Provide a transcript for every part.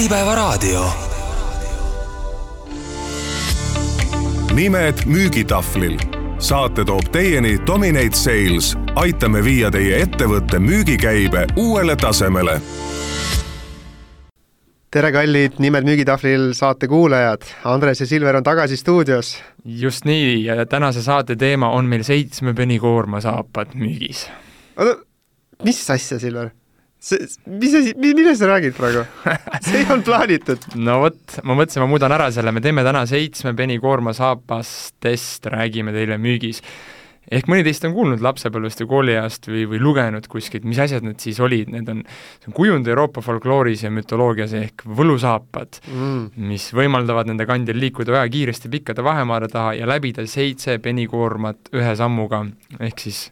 Äripäevaraadio. nimed müügitahvlil. saate toob teieni Dominate Sales. aitame viia teie ettevõtte müügikäibe uuele tasemele tere, kallid Nimed müügitahvlil saate kuulajad, Andres ja Silver on tagasi stuudios. just nii ja tänase saate teema on meil seitsme penikoorma saapad müügis. oota, mis asja, Silver? See, mis asi, millest sa räägid praegu? see ei olnud plaanitud. no vot, ma mõtlesin, ma muudan ära selle, me teeme täna seitsme penikoorma saapastest, räägime teile müügis. ehk mõni teist on kuulnud lapsepõlvest või kooliajast või, või lugenud kuskilt, mis asjad need siis olid, need on, see on kujund Euroopa folklooris ja mütoloogias ehk võlusaapad mm., mis võimaldavad nende kandjal liikuda väga kiiresti pikkade vahemaade taha ja läbida seitse penikoormat ühe sammuga, ehk siis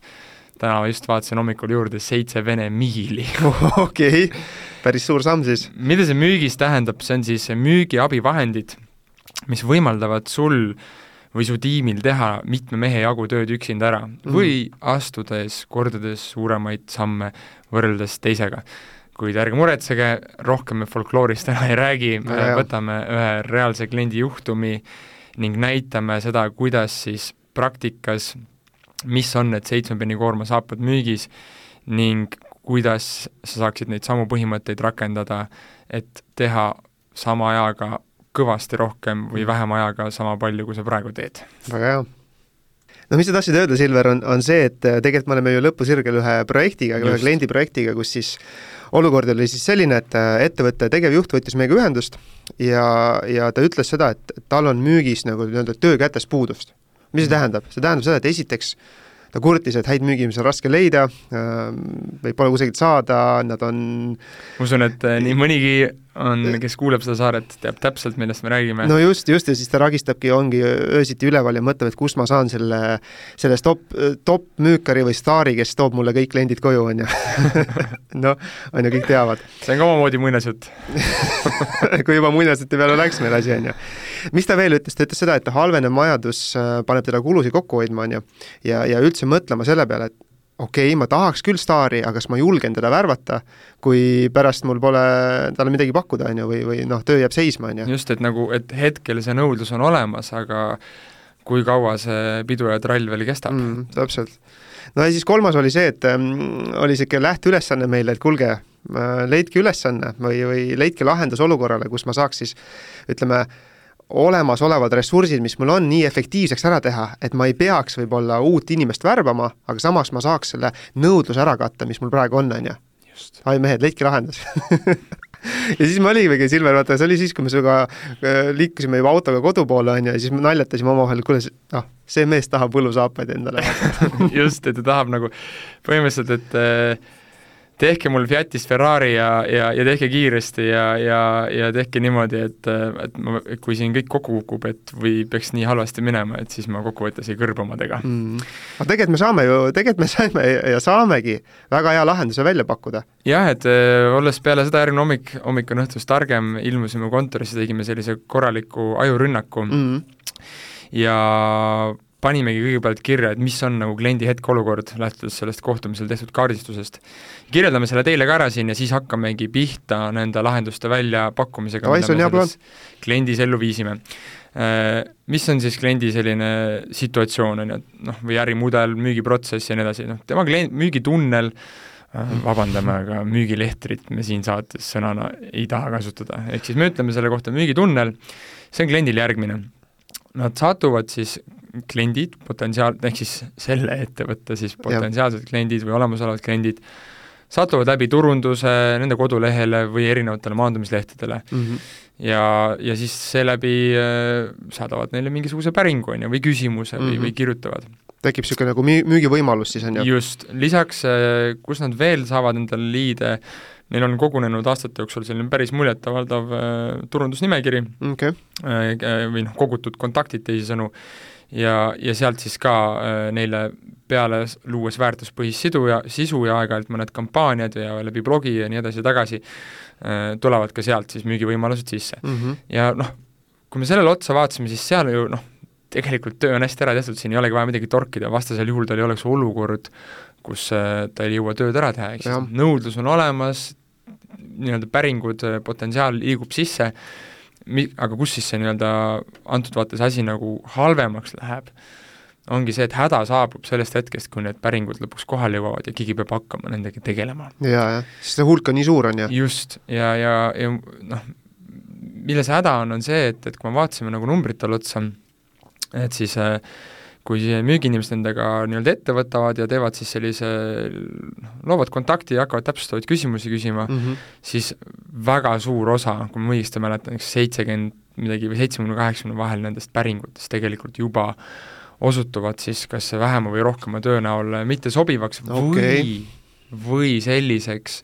täna just vaatasin hommikul juurde seitse Vene miili okei okay., päris suur samm siis. mida see müügis tähendab, see on siis müügiabivahendid, mis võimaldavad sul või su tiimil teha mitme mehe jagu tööd üksinda ära mm. või astudes kordades suuremaid samme võrreldes teisega. kuid ärge muretsege, rohkem me folkloorist täna ei räägi, me ja, võtame ühe reaalse kliendi juhtumi ning näitame seda, kuidas siis praktikas mis on need seitsme penni koorma saapad müügis ning kuidas sa saaksid neid samu põhimõtteid rakendada, et teha sama ajaga kõvasti rohkem või vähema ajaga sama palju, kui sa praegu teed. väga hea. no mis sa tahtsid öelda, Silver, on, on see, et äh, tegelikult me oleme ju lõpusirgel ühe projektiga, ühe kliendi projektiga, kus siis olukord oli siis selline, et äh, ettevõtte tegevjuht võttis meiega ühendust ja, ja ta ütles seda, et tal on müügis nagu nii-öelda töökätest puudust mis see tähendab? see tähendab seda, et esiteks ta kurtis, et häid müügiinimesi on raske leida äh,, või pole kusagilt saada, nad on ma usun, et äh, nii mõnigi on, kes kuuleb seda saaret, teab täpselt, millest me räägime. no just, just, ja siis ta ragistabki, ongi öösiti üleval ja mõtleb, et kust ma saan selle, sellest top, top-müükari või staari, kes toob mulle kõik kliendid koju, on ju. noh, on ju, kõik teavad. see on ka omamoodi muinasjutt kui juba muinasjutu peale läks meil asi, on ju. mis ta veel ütles, ta ütles seda, et halvenev majandus äh, paneb teda kulusid kokku hoidma, on ju, ja, ja üldse mõtlema selle peale, et okei okay,, ma tahaks küll staari, aga kas ma julgen teda värvata, kui pärast mul pole talle midagi pakkuda, on ju, või, või noh, töö jääb seisma, on ju. just, et nagu, et hetkel see nõudlus on olemas, aga kui kaua see pidu ja trall veel kestab mm,? täpselt. no ja siis kolmas oli see, et ähm, oli niisugune lähteülesanne meile, et kuulge äh,, leidke ülesanne või, või leidke lahendus olukorrale, kus ma saaks siis ütleme äh, olemasolevad ressursid, mis mul on, nii efektiivseks ära teha, et ma ei peaks võib-olla uut inimest värbama, aga samas ma saaks selle nõudluse ära katta, mis mul praegu on, on ju. ai mehed, leidke lahendus. Ja siis me olimegi, Silver, vaata, see oli siis, kui me sinuga äh, liikusime juba autoga kodu poole, on ju, ja siis me naljatasime omavahel, kuule, noh, see mees tahab võlusaapaid endale. Just, et ta tahab nagu põhimõtteliselt, et äh, tehke mul Fiatist Ferrari ja, ja, ja tehke kiiresti ja, ja, ja tehke niimoodi, et, et ma, kui siin kõik kokku kukub, et või peaks nii halvasti minema, et siis ma kokkuvõttes ei kõrba omadega mm.. aga tegelikult me saame ju, tegelikult me saime ja saamegi väga hea lahenduse välja pakkuda. jah, et äh, olles peale seda järgmine hommik, hommik on õhtust targem, ilmusime kontorisse, tegime sellise korraliku ajurünnaku mm. ja panimegi kõigepealt kirja, et mis on nagu kliendi hetkeolukord, lähtudes sellest kohtumisel tehtud kaardistusest. kirjeldame selle teile ka ära siin ja siis hakkamegi pihta nende lahenduste väljapakkumisega, mida me selles kliendis ellu viisime. Äh, mis on siis kliendi selline situatsioon, on ju, et noh, või ärimudel, müügiprotsess ja nii edasi, noh, tema klient, müügitunnel, äh, vabandame, aga müügilehtrit me siin saates sõnana ei taha kasutada, ehk siis me ütleme selle kohta müügitunnel, see on kliendil järgmine. Nad satuvad siis kliendid, potentsiaal, ehk siis selle ettevõtte siis potentsiaalsed kliendid või olemasolevad kliendid, satuvad läbi turunduse nende kodulehele või erinevatele maandumislehtedele mm. -hmm. ja, ja siis seeläbi äh, saadavad neile mingisuguse päringu, on ju, või küsimuse mm -hmm. või, või mhm. kirjutavad. tekib niisugune nagu müü-, müügivõimalus siis, on ju? just, lisaks äh, kus nad veel saavad endale liide, neil on kogunenud aastate jooksul selline päris muljetavaldav äh, turundusnimekiri okay. äh, või noh, kogutud kontaktid teisisõnu, ja, ja sealt siis ka äh, neile peale luues väärtuspõhist sidu ja sisu ja aeg-ajalt mõned kampaaniad ja läbi blogi ja nii edasi-tagasi äh,, tulevad ka sealt siis müügivõimalused sisse mm. -hmm. ja noh, kui me sellele otsa vaatasime, siis seal ju noh, tegelikult töö on hästi ära tehtud, siin ei olegi vaja midagi torkida, vastasel juhul tal ei oleks olukord, kus äh, ta ei jõua tööd ära teha, ehk siis nõudlus on olemas, nii-öelda päringud, potentsiaal liigub sisse, mi-, aga kus siis see nii-öelda antud vaates asi nagu halvemaks läheb, ongi see, et häda saabub sellest hetkest, kui need päringud lõpuks kohale jõuavad ja keegi peab hakkama nendega tegelema. jaa, jah, sest see hulk on nii suur, on ju. just, ja, ja, ja noh, milles häda on, on see, et, et kui me vaatasime nagu numbritele otsa, et siis äh, kui müügiinimesed nendega nii-öelda ette võtavad ja teevad siis sellise noh, loovad kontakti ja hakkavad täpsustavaid küsimusi küsima mm, -hmm. siis väga suur osa, kui ma õigesti mäletan, näiteks seitsekümmend midagi või seitsmekümne, kaheksakümne vahel nendest päringutest tegelikult juba osutuvad siis kas vähema või rohkema töö näol mitte sobivaks okay. või, või selliseks,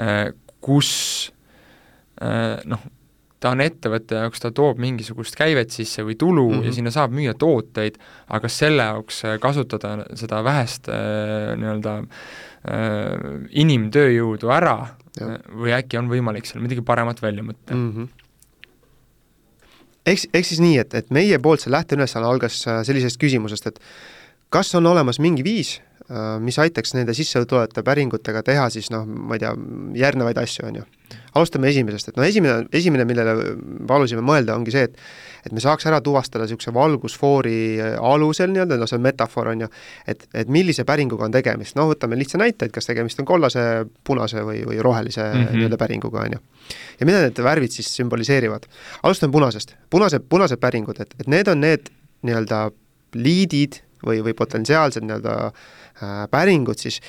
äh, kus äh, noh, ta on ettevõtte jaoks, ta toob mingisugust käivet sisse või tulu mm -hmm. ja sinna saab müüa tooteid, aga selle jaoks äh, kasutada seda vähest äh, nii-öelda äh, inimtööjõudu ära ja. või äkki on võimalik seal midagi paremat välja mõtta mm. -hmm eks, ehk siis nii, et, et meie poolt see lähteülesanne algas sellisest küsimusest, et kas on olemas mingi viis, mis aitaks nende sissetulevate päringutega teha siis noh, ma ei tea, järgnevaid asju, on ju alustame esimesest, et no esimene, esimene, millele palusime mõelda, ongi see, et et me saaks ära tuvastada niisuguse valgusfoori alusel nii-öelda, no see on metafoor, on ju, et, et millise päringuga on tegemist, no võtame lihtsa näite, et kas tegemist on kollase, punase või, või rohelise mm -hmm. nii-öelda päringuga, on ju. ja mida need värvid siis sümboliseerivad? alustame punasest. punased, punased päringud, et, et need on need nii-öelda liidid või, või potentsiaalsed nii-öelda äh, päringud siis,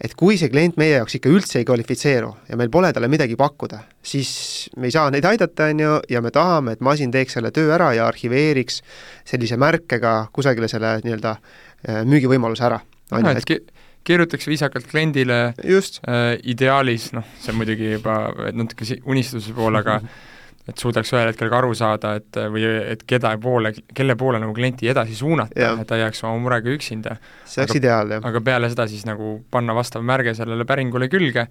et kui see klient meie jaoks ikka üldse ei kvalifitseeru ja meil pole talle midagi pakkuda, siis me ei saa neid aidata, on ju, ja me tahame, et masin teeks selle töö ära ja arhiveeriks sellise märkega kusagile selle nii-öelda äh, müügivõimaluse ära. noh, et ki-, kirjutaks viisakalt kliendile Just. äh, ideaalis, noh, see on muidugi juba natuke unistuse pool, aga et suudaks ühel hetkel ka aru saada, et või et keda poole, kelle poole nagu klienti edasi suunata, et ta ei jääks oma murega üksinda. see oleks ideaal, jah. aga peale seda siis nagu panna vastav märge sellele päringule külge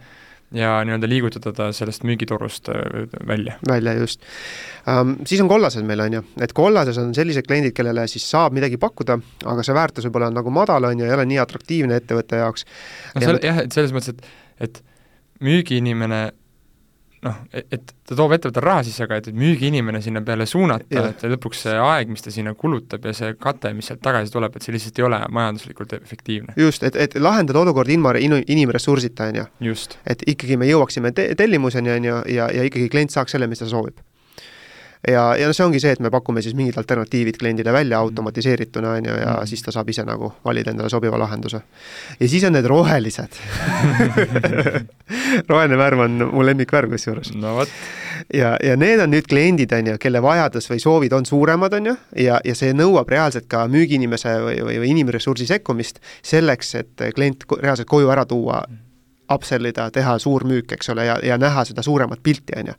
ja nii-öelda liigutada ta sellest müügiturust äh, välja. välja, just um,. Siis on kollased meil, on ju, et kollases on sellised kliendid, kellele siis saab midagi pakkuda, aga see väärtus võib-olla on nagu madal, on ju, ei ole nii atraktiivne ettevõtte jaoks. no seal jah, et selles mõttes, et, et müügiinimene noh, et ta toob ettevõttele raha sisse, aga et, müügiinimene sinna peale suunata, et lõpuks see aeg, mis ta sinna kulutab ja see kate, mis sealt tagasi tuleb, et see lihtsalt ei ole majanduslikult efektiivne. just, et, et lahendada olukord ilma in-, inimressursita, on ju. et ikkagi me jõuaksime te-, tellimuseni, on ju, ja, ja ikkagi klient saaks selle, mis ta soovib ja, ja see ongi see, et me pakume siis mingid alternatiivid kliendile välja mhm. automatiseerituna, on ju, ja mm. siis ta saab ise nagu valida endale sobiva lahenduse. ja siis on need rohelised roheline värv on mu lemmikvärv kusjuures. no vot. ja, ja need on nüüd kliendid, on ju, kelle vajadus või soovid on suuremad, on ju, ja, ja see nõuab reaalselt ka müügiinimese või, või, või inimressursi sekkumist selleks, et klient reaalselt koju ära tuua mm upsell ida, teha suur müük, eks ole, ja, ja näha seda suuremat pilti, on ju.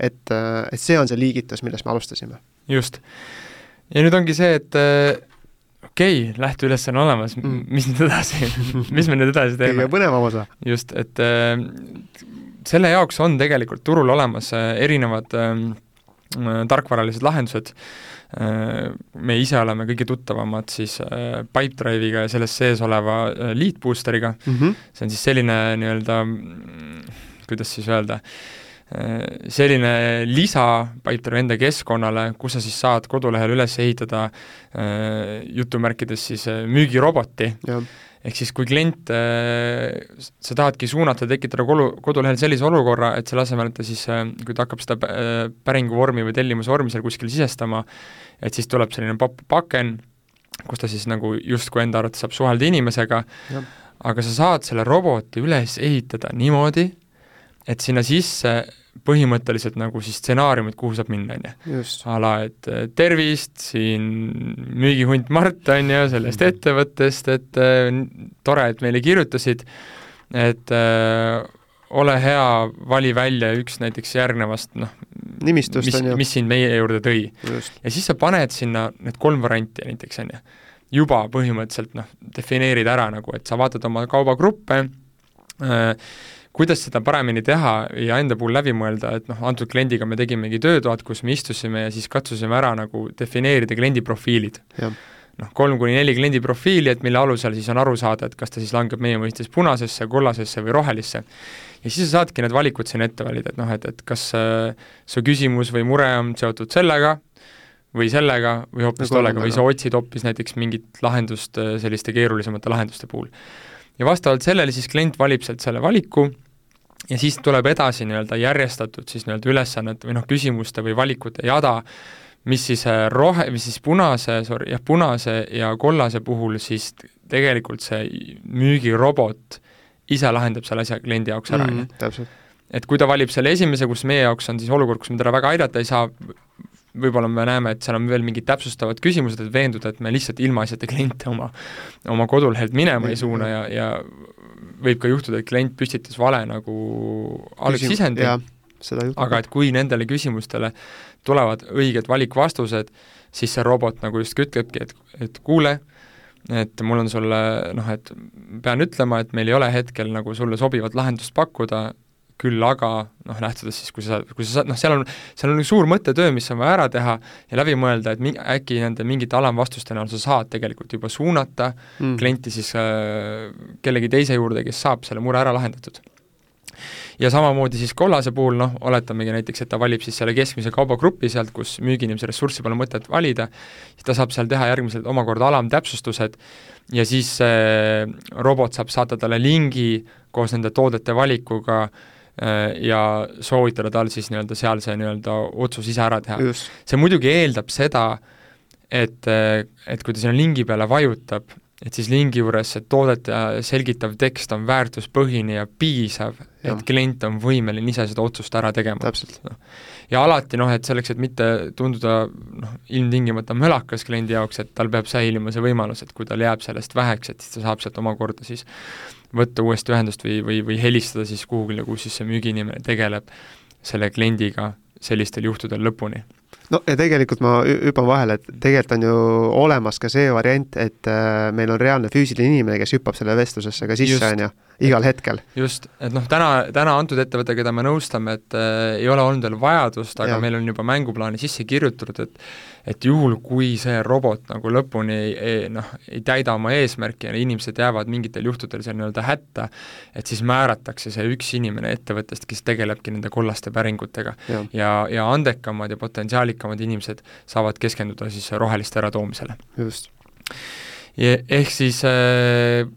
Et, äh, et see on see liigitus, millest me alustasime. just. ja nüüd ongi see, et äh, okei okay,, lähteülesanne on olemas mm., mis nüüd edasi mis me nüüd edasi teeme? kõige põnevam osa. just, et äh, selle jaoks on tegelikult turul olemas äh, erinevad äh, tarkvaralised lahendused äh,, Äh, me ise oleme kõige tuttavamad siis äh, Pipedrive'iga ja selles sees oleva äh, lead booster'iga mm, -hmm. see on siis selline nii-öelda, kuidas siis öelda, selline lisa Pipedrive enda keskkonnale, kus sa siis saad kodulehel üles ehitada jutumärkides siis müügiroboti. Ja ehk siis kui klient, sa tahadki suunata, tekitada kodu, kodulehel sellise olukorra, et selle asemel, et ta siis, kui ta hakkab seda päringuvormi või tellimusvormi seal kuskil sisestama, et siis tuleb selline pop-up aken, kus ta siis nagu justkui enda arvates saab suhelda inimesega, aga sa saad selle roboti üles ehitada niimoodi, et sinna sisse põhimõtteliselt nagu siis stsenaariumid, kuhu saab minna, on ju. a la, et äh, tervist, siin müügihunt Mart, on ju, sellest mhm. ettevõttest, et äh, tore, et meile kirjutasid, et äh, ole hea, vali välja üks näiteks järgnevast noh, nimistust, mis, mis sind meie juurde tõi. ja siis sa paned sinna need kolm varianti näiteks, on ju. juba põhimõtteliselt noh, defineerid ära nagu, et sa vaatad oma kaubagruppe äh,, kuidas seda paremini teha ja enda puhul läbi mõelda, et noh, antud kliendiga me tegimegi töötoad, kus me istusime ja siis katsusime ära nagu defineerida kliendi profiilid noh, kolm kuni neli kliendi profiili, et mille alusel siis on aru saada, et kas ta siis langeb meie mõistes punasesse, kollasesse või rohelisse. ja siis sa saadki need valikud siin ette valida, et noh, et, et kas äh, su küsimus või mure on seotud sellega, või sellega või hoopis nagu tollega või sa otsid hoopis näiteks mingit lahendust äh, selliste keerulisemate lahenduste puhul. Ja vastavalt sellele siis klient valib sealt selle valiku ja siis tuleb edasi nii-öelda järjestatud siis nii-öelda ülesannete või noh, küsimuste või valikute jada, mis siis äh, rohe, mis siis punase, sorry, jah, punase ja kollase puhul siis tegelikult see müügirobot ise lahendab selle asja kliendi jaoks ära, on ju. täpselt. et kui ta valib selle esimese, kus meie jaoks on siis olukord, kus me teda väga aidata ei saa, võib-olla me näeme, et seal on veel mingid täpsustavad küsimused, et veenduda, et me lihtsalt ilmaasjata kliente oma, oma kodulehelt minema ei suuna ja, ja võib ka juhtuda, et klient püstitas vale nagu algsisendi, aga et kui nendele küsimustele tulevad õiged valikvastused, siis see robot nagu just ütlebki, et, et kuule, et mul on sulle noh, et pean ütlema, et meil ei ole hetkel nagu sulle sobivat lahendust pakkuda, küll aga noh, lähtudes siis, kui sa, kui sa saad, noh, seal on, seal on suur mõttetöö, mis on vaja ära teha ja läbi mõelda, et mi-, äkki nende mingite alamvastuste näol sa saad tegelikult juba suunata mm. klienti siis äh, kellegi teise juurde, kes saab selle mure ära lahendatud ja samamoodi siis kollase puhul noh, oletamegi näiteks, et ta valib siis selle keskmise kaubagrupi sealt, kus müügiinimese ressurssi pole mõtet valida, siis ta saab seal teha järgmised omakorda alamtäpsustused ja siis see robot saab saata talle lingi koos nende toodete valikuga äh, ja soovitada tal siis nii-öelda seal see nii-öelda otsus ise ära teha. see muidugi eeldab seda, et, et kui ta sinna lingi peale vajutab, et siis lingi juures see toodete selgitav tekst on väärtuspõhine ja piisav, et klient on võimeline ise seda otsust ära tegema. No. ja alati noh, et selleks, et mitte tunduda noh, ilmtingimata mölakas kliendi jaoks, et tal peab säilima see võimalus, et kui tal jääb sellest väheks, et siis ta saab sealt omakorda siis võtta uuesti ühendust või, või, või helistada siis kuhugile, kus siis see müügiinimene tegeleb selle kliendiga sellistel juhtudel lõpuni no ja tegelikult ma hüppan vahele, et tegelikult on ju olemas ka see variant, et äh, meil on reaalne füüsiline inimene, kes hüppab selle vestlusesse ka sisse, on ju, igal hetkel. just, et noh, täna, täna antud ettevõte, keda me nõustame, et äh, ei ole olnud veel vajadust, aga ja. meil on juba mänguplaani sisse kirjutatud, et et juhul, kui see robot nagu lõpuni ei, ei noh, ei täida oma eesmärki ja inimesed jäävad mingitel juhtudel seal nii-öelda hätta, et siis määratakse see üks inimene ettevõttest, kes tegelebki nende kollaste päringutega. ja, ja, ja andekamad ja potentsiaalikamad inimesed saavad keskenduda siis roheliste äratoomisele. just. ehk siis äh,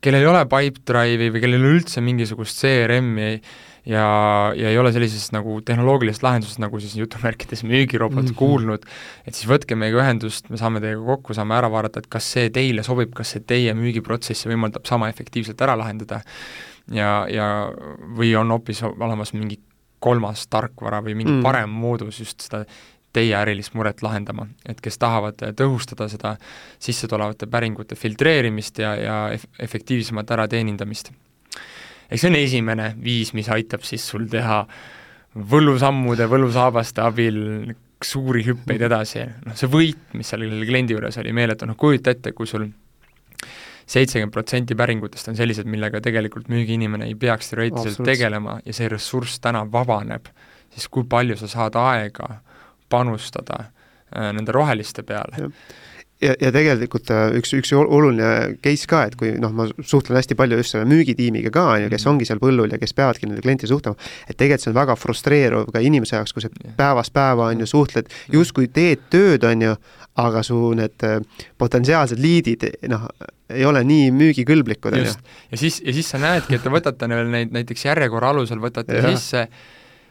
kellel ei ole Pipedrive'i või kellel ei ole üldse mingisugust CRM-i, ja, ja ei ole sellisest nagu tehnoloogilisest lahendusest, nagu siis jutumärkides müügirobot mm -hmm. kuulnud, et siis võtke meiega ühendust, me saame teiega kokku, saame ära vaadata, et kas see teile sobib, kas see teie müügiprotsessi võimaldab sama efektiivselt ära lahendada ja, ja või on hoopis olemas mingi kolmas tarkvara või mingi mm. parem moodus just seda teie ärilist muret lahendama, et kes tahavad tõhustada seda sissetulevate päringute filtreerimist ja, ja efektiivsemat ärateenindamist. Eks see on esimene viis, mis aitab siis sul teha võlusammude, võlusaabaste abil suuri hüppeid edasi, noh see võit, mis seal kliendi juures oli meeletu, noh kujuta ette, kui sul seitsekümmend protsenti päringutest on sellised, millega tegelikult müügiinimene ei peaks teoreetiliselt tegelema ja see ressurss täna vabaneb, siis kui palju sa saad aega panustada äh, nende roheliste peale ja, ja tegelikult äh, üks, üks oluline case ka, et kui noh, ma suhtlen hästi palju just selle müügitiimiga ka, on ju, kes mhm. ongi seal põllul ja kes peavadki nende klienti suhtlema, et tegelikult see on väga frustreeruv ka inimese jaoks, kui sa päevast päeva, on ju, suhtled, justkui teed tööd, on ju, aga su need äh, potentsiaalsed liidid, noh, ei ole nii müügikõlblikud, on ju. ja siis, ja siis sa näedki, et te võtate veel neid näiteks järjekorra alusel, võtate ja. sisse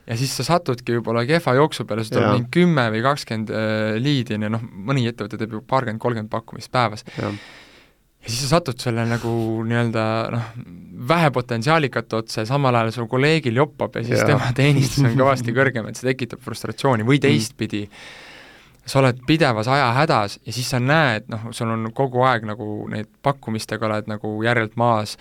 ja siis sa satudki võib-olla kehva jooksu peale, sul tuleb mingi kümme või kakskümmend äh, liidi, on ju, noh, mõni ettevõte teeb ju paarkümmend, kolmkümmend pakkumist päevas. ja siis sa satud selle nagu nii-öelda noh, vähe potentsiaalikat otsa ja samal ajal su kolleegil joppab ja siis ja. tema teenistus on kõvasti kõrgem, et see tekitab frustratsiooni või teistpidi mm., sa oled pidevas ajahädas ja siis sa näed, noh, sul on kogu aeg nagu neid pakkumistega oled nagu järjelt maas,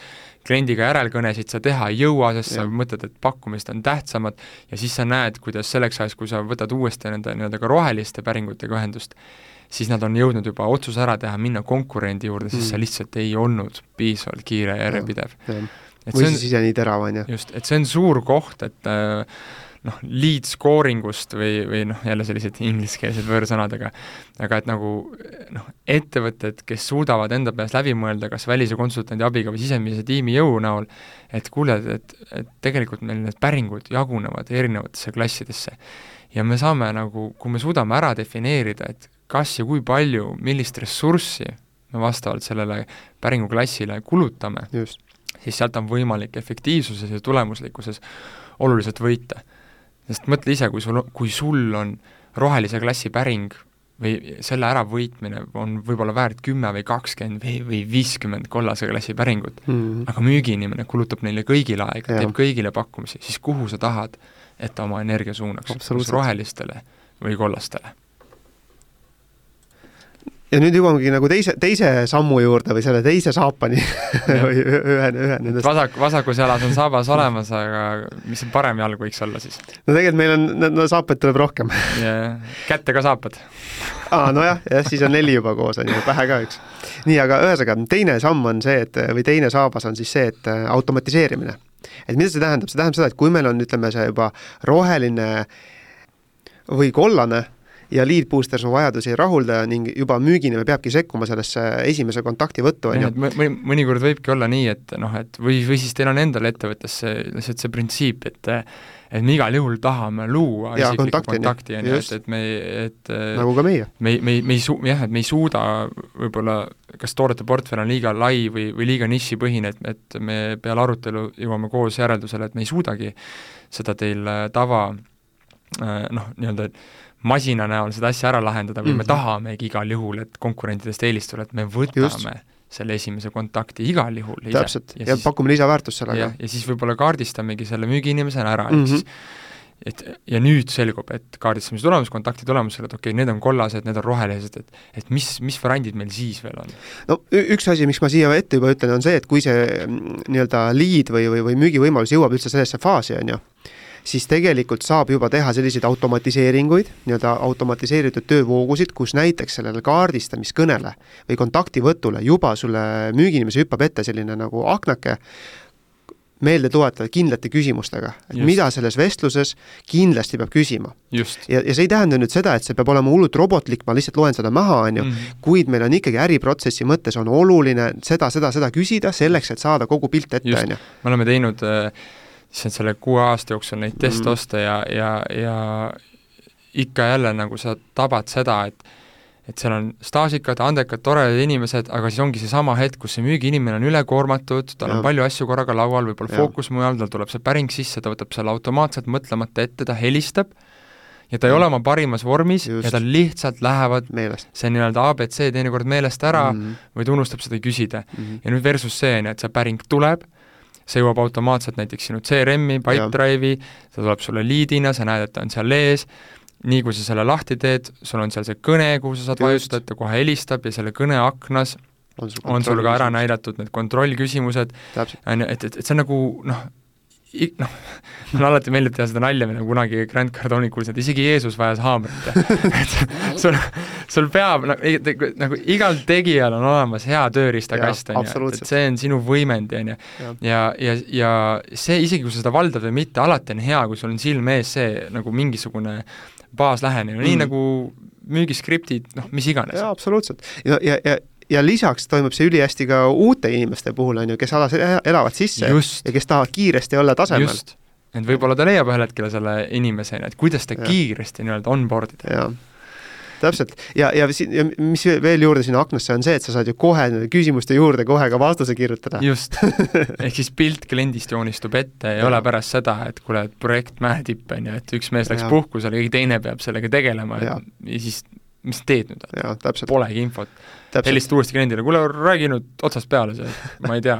kliendiga järelkõnesid sa teha ei jõua, sest ja. sa mõtled, et pakkumised on tähtsamad, ja siis sa näed, kuidas selleks ajaks, kui sa võtad uuesti nende nii-öelda ka roheliste päringutega ühendust, siis nad on jõudnud juba otsuse ära teha, minna konkurendi juurde, sest mm. sa lihtsalt ei olnud piisavalt kiire ja järjepidev. või siis ise nii terav, on ju. just, et see on suur koht, et äh, noh, lead scoring ust või, või noh, jälle sellised ingliskeelsed võõrsõnadega, aga et nagu noh, ettevõtted, kes suudavad enda peas läbi mõelda kas välise konsultandi abiga või sisemise tiimi jõu näol, et kuule, et, et tegelikult meil need päringud jagunevad erinevatesse klassidesse. ja me saame nagu, kui me suudame ära defineerida, et kas ja kui palju, millist ressurssi me vastavalt sellele päringuklassile kulutame, siis sealt on võimalik efektiivsuses ja tulemuslikkuses oluliselt võita sest mõtle ise, kui sul, kui sul on rohelise klassi päring või selle äravõitmine on võib-olla väärt kümme või kakskümmend või, või viiskümmend kollase klassi päringut mm, -hmm. aga müügiinimene kulutab neile kõigile aega, teeb kõigile pakkumisi, siis kuhu sa tahad, et ta oma energia suunaks, kas rohelistele või kollastele? Ja nüüd jõuamegi nagu teise, teise sammu juurde või selle teise saapani või ühe, ühe nendest. vasak, vasakus jalas on saabas olemas, aga mis see parem jalg võiks olla siis? no tegelikult meil on, no saapaid tuleb rohkem kätte ka saapad aa, nojah, jah, siis on neli juba koos, on ju, pähe ka üks. nii, aga ühesõnaga, teine samm on see, et või teine saabas on siis see, et äh, automatiseerimine. et mida see tähendab, see tähendab seda, et kui meil on, ütleme, see juba roheline või kollane ja lead booster su vajadusi ei rahulda ning juba müügiinimene peabki sekkuma sellesse esimese kontakti võttu, on ju. mõni, mõnikord võibki olla nii, et noh, et või, või siis teil on endal ettevõttes see, lihtsalt see printsiip, et et me igal juhul tahame luua ja, isiklikku kontakti, on ju, et, et me, et nagu ka meie. me, me, me ei su-, jah, et me ei suuda võib-olla, kas toodete portfell on liiga lai või, või liiga nišipõhine, et, et me peale arutelu jõuame koos järeldusele, et me ei suudagi seda teil tava noh, nii-öelda masina näol seda asja ära lahendada või mm -hmm. me mhm. tahamegi igal juhul, et konkurentidest eelistada, et me võtame Just. selle esimese kontakti igal juhul ise. täpselt, ja, ja siis, pakume lisaväärtust sellega. ja siis võib-olla kaardistamegi selle müügiinimesena ära mm, -hmm. ehk siis et ja nüüd selgub, et kaardistamise tulemus, kontakti tulemusel, et okei okay,, need on kollased, need on rohelised, et et mis, mis variandid meil siis veel on? no üks asi, miks ma siia ette juba ütlen, on see, et kui see mm, nii-öelda lead või, või, või müügivõimalus jõuab üldse sellesse faasi, on ju, siis tegelikult saab juba teha selliseid automatiseeringuid, nii-öelda automatiseeritud töövoogusid, kus näiteks sellele kaardistamiskõnele või kontaktivõtule juba sulle müügiinimese hüppab ette selline nagu aknake, meelde tuletada kindlate küsimustega, et Just. mida selles vestluses kindlasti peab küsima. ja, ja see ei tähenda nüüd seda, et see peab olema hullult robotlik, ma lihtsalt loen seda maha, on ju, mhm. kuid meil on ikkagi äriprotsessi mõttes on oluline seda, seda, seda küsida selleks, et saada kogu pilt ette, on ju. me oleme teinud äh, lihtsalt selle kuue aasta jooksul neid teste mm. osta ja, ja, ja ikka jälle nagu sa tabad seda, et et seal on staažikad, andekad, toredad inimesed, aga siis ongi seesama hetk, kus see müügiinimene on ülekoormatud, tal ja. on palju asju korraga laual, võib-olla fookus mujal, tal tuleb see päring sisse, ta võtab selle automaatselt mõtlemata ette, ta helistab, ja ta ei ole oma parimas vormis Just. ja tal lihtsalt lähevad meelest. see nii-öelda abc teinekord meelest ära mm -hmm. või ta unustab seda küsida mm. -hmm. ja nüüd versus see, on ju, et see päring tuleb, see jõuab automaatselt näiteks sinu CRM-i, Pipedrive'i, ta tuleb sulle liidina, sa näed, et ta on seal ees, nii kui sa selle lahti teed, sul on seal see kõne, kuhu sa saad vajutada, ta kohe helistab ja selle kõne aknas on sul, on sul ka ära näidatud need kontrollküsimused, on ju, et, et, et see on nagu noh, noh, mulle alati meeldib teha seda nalja, mida kunagi Grand Cardoni kuulsin, et isegi Jeesus vajas haamrit et sul, sul peab nagu, nagu igal tegijal on olemas hea tööriistakast, on ju, et see on sinu võimendi, on ju. ja, ja, ja see, isegi kui sa seda valdad või mitte, alati on hea, kui sul on silme ees see nagu mingisugune baaslähenemine mm., nii nagu müügiskriptid, noh, mis iganes. jaa, absoluutselt. ja, ja, ja ja lisaks toimub see ülihästi ka uute inimeste puhul, on ju, kes alas elavad sisse Just. ja kes tahavad kiiresti olla tasemel. et võib-olla ta leiab ühel hetkel selle inimese, et kuidas ta ja. kiiresti nii-öelda onboard ida. täpselt, ja, ja siin, ja mis veel juurde sinna aknasse on see, et sa saad ju kohe küsimuste juurde kohe ka vastuse kirjutada. just ehk siis pilt kliendist joonistub ette, ei ja. ole pärast seda, et kuule, et projekt mäetipp, on ju, et üks mees läks puhkusele, keegi teine peab sellega tegelema ja, ja siis mis teed nüüd? Polegi infot. Helistad uuesti kliendile, kuule, räägi nüüd otsast peale see, ma ei tea,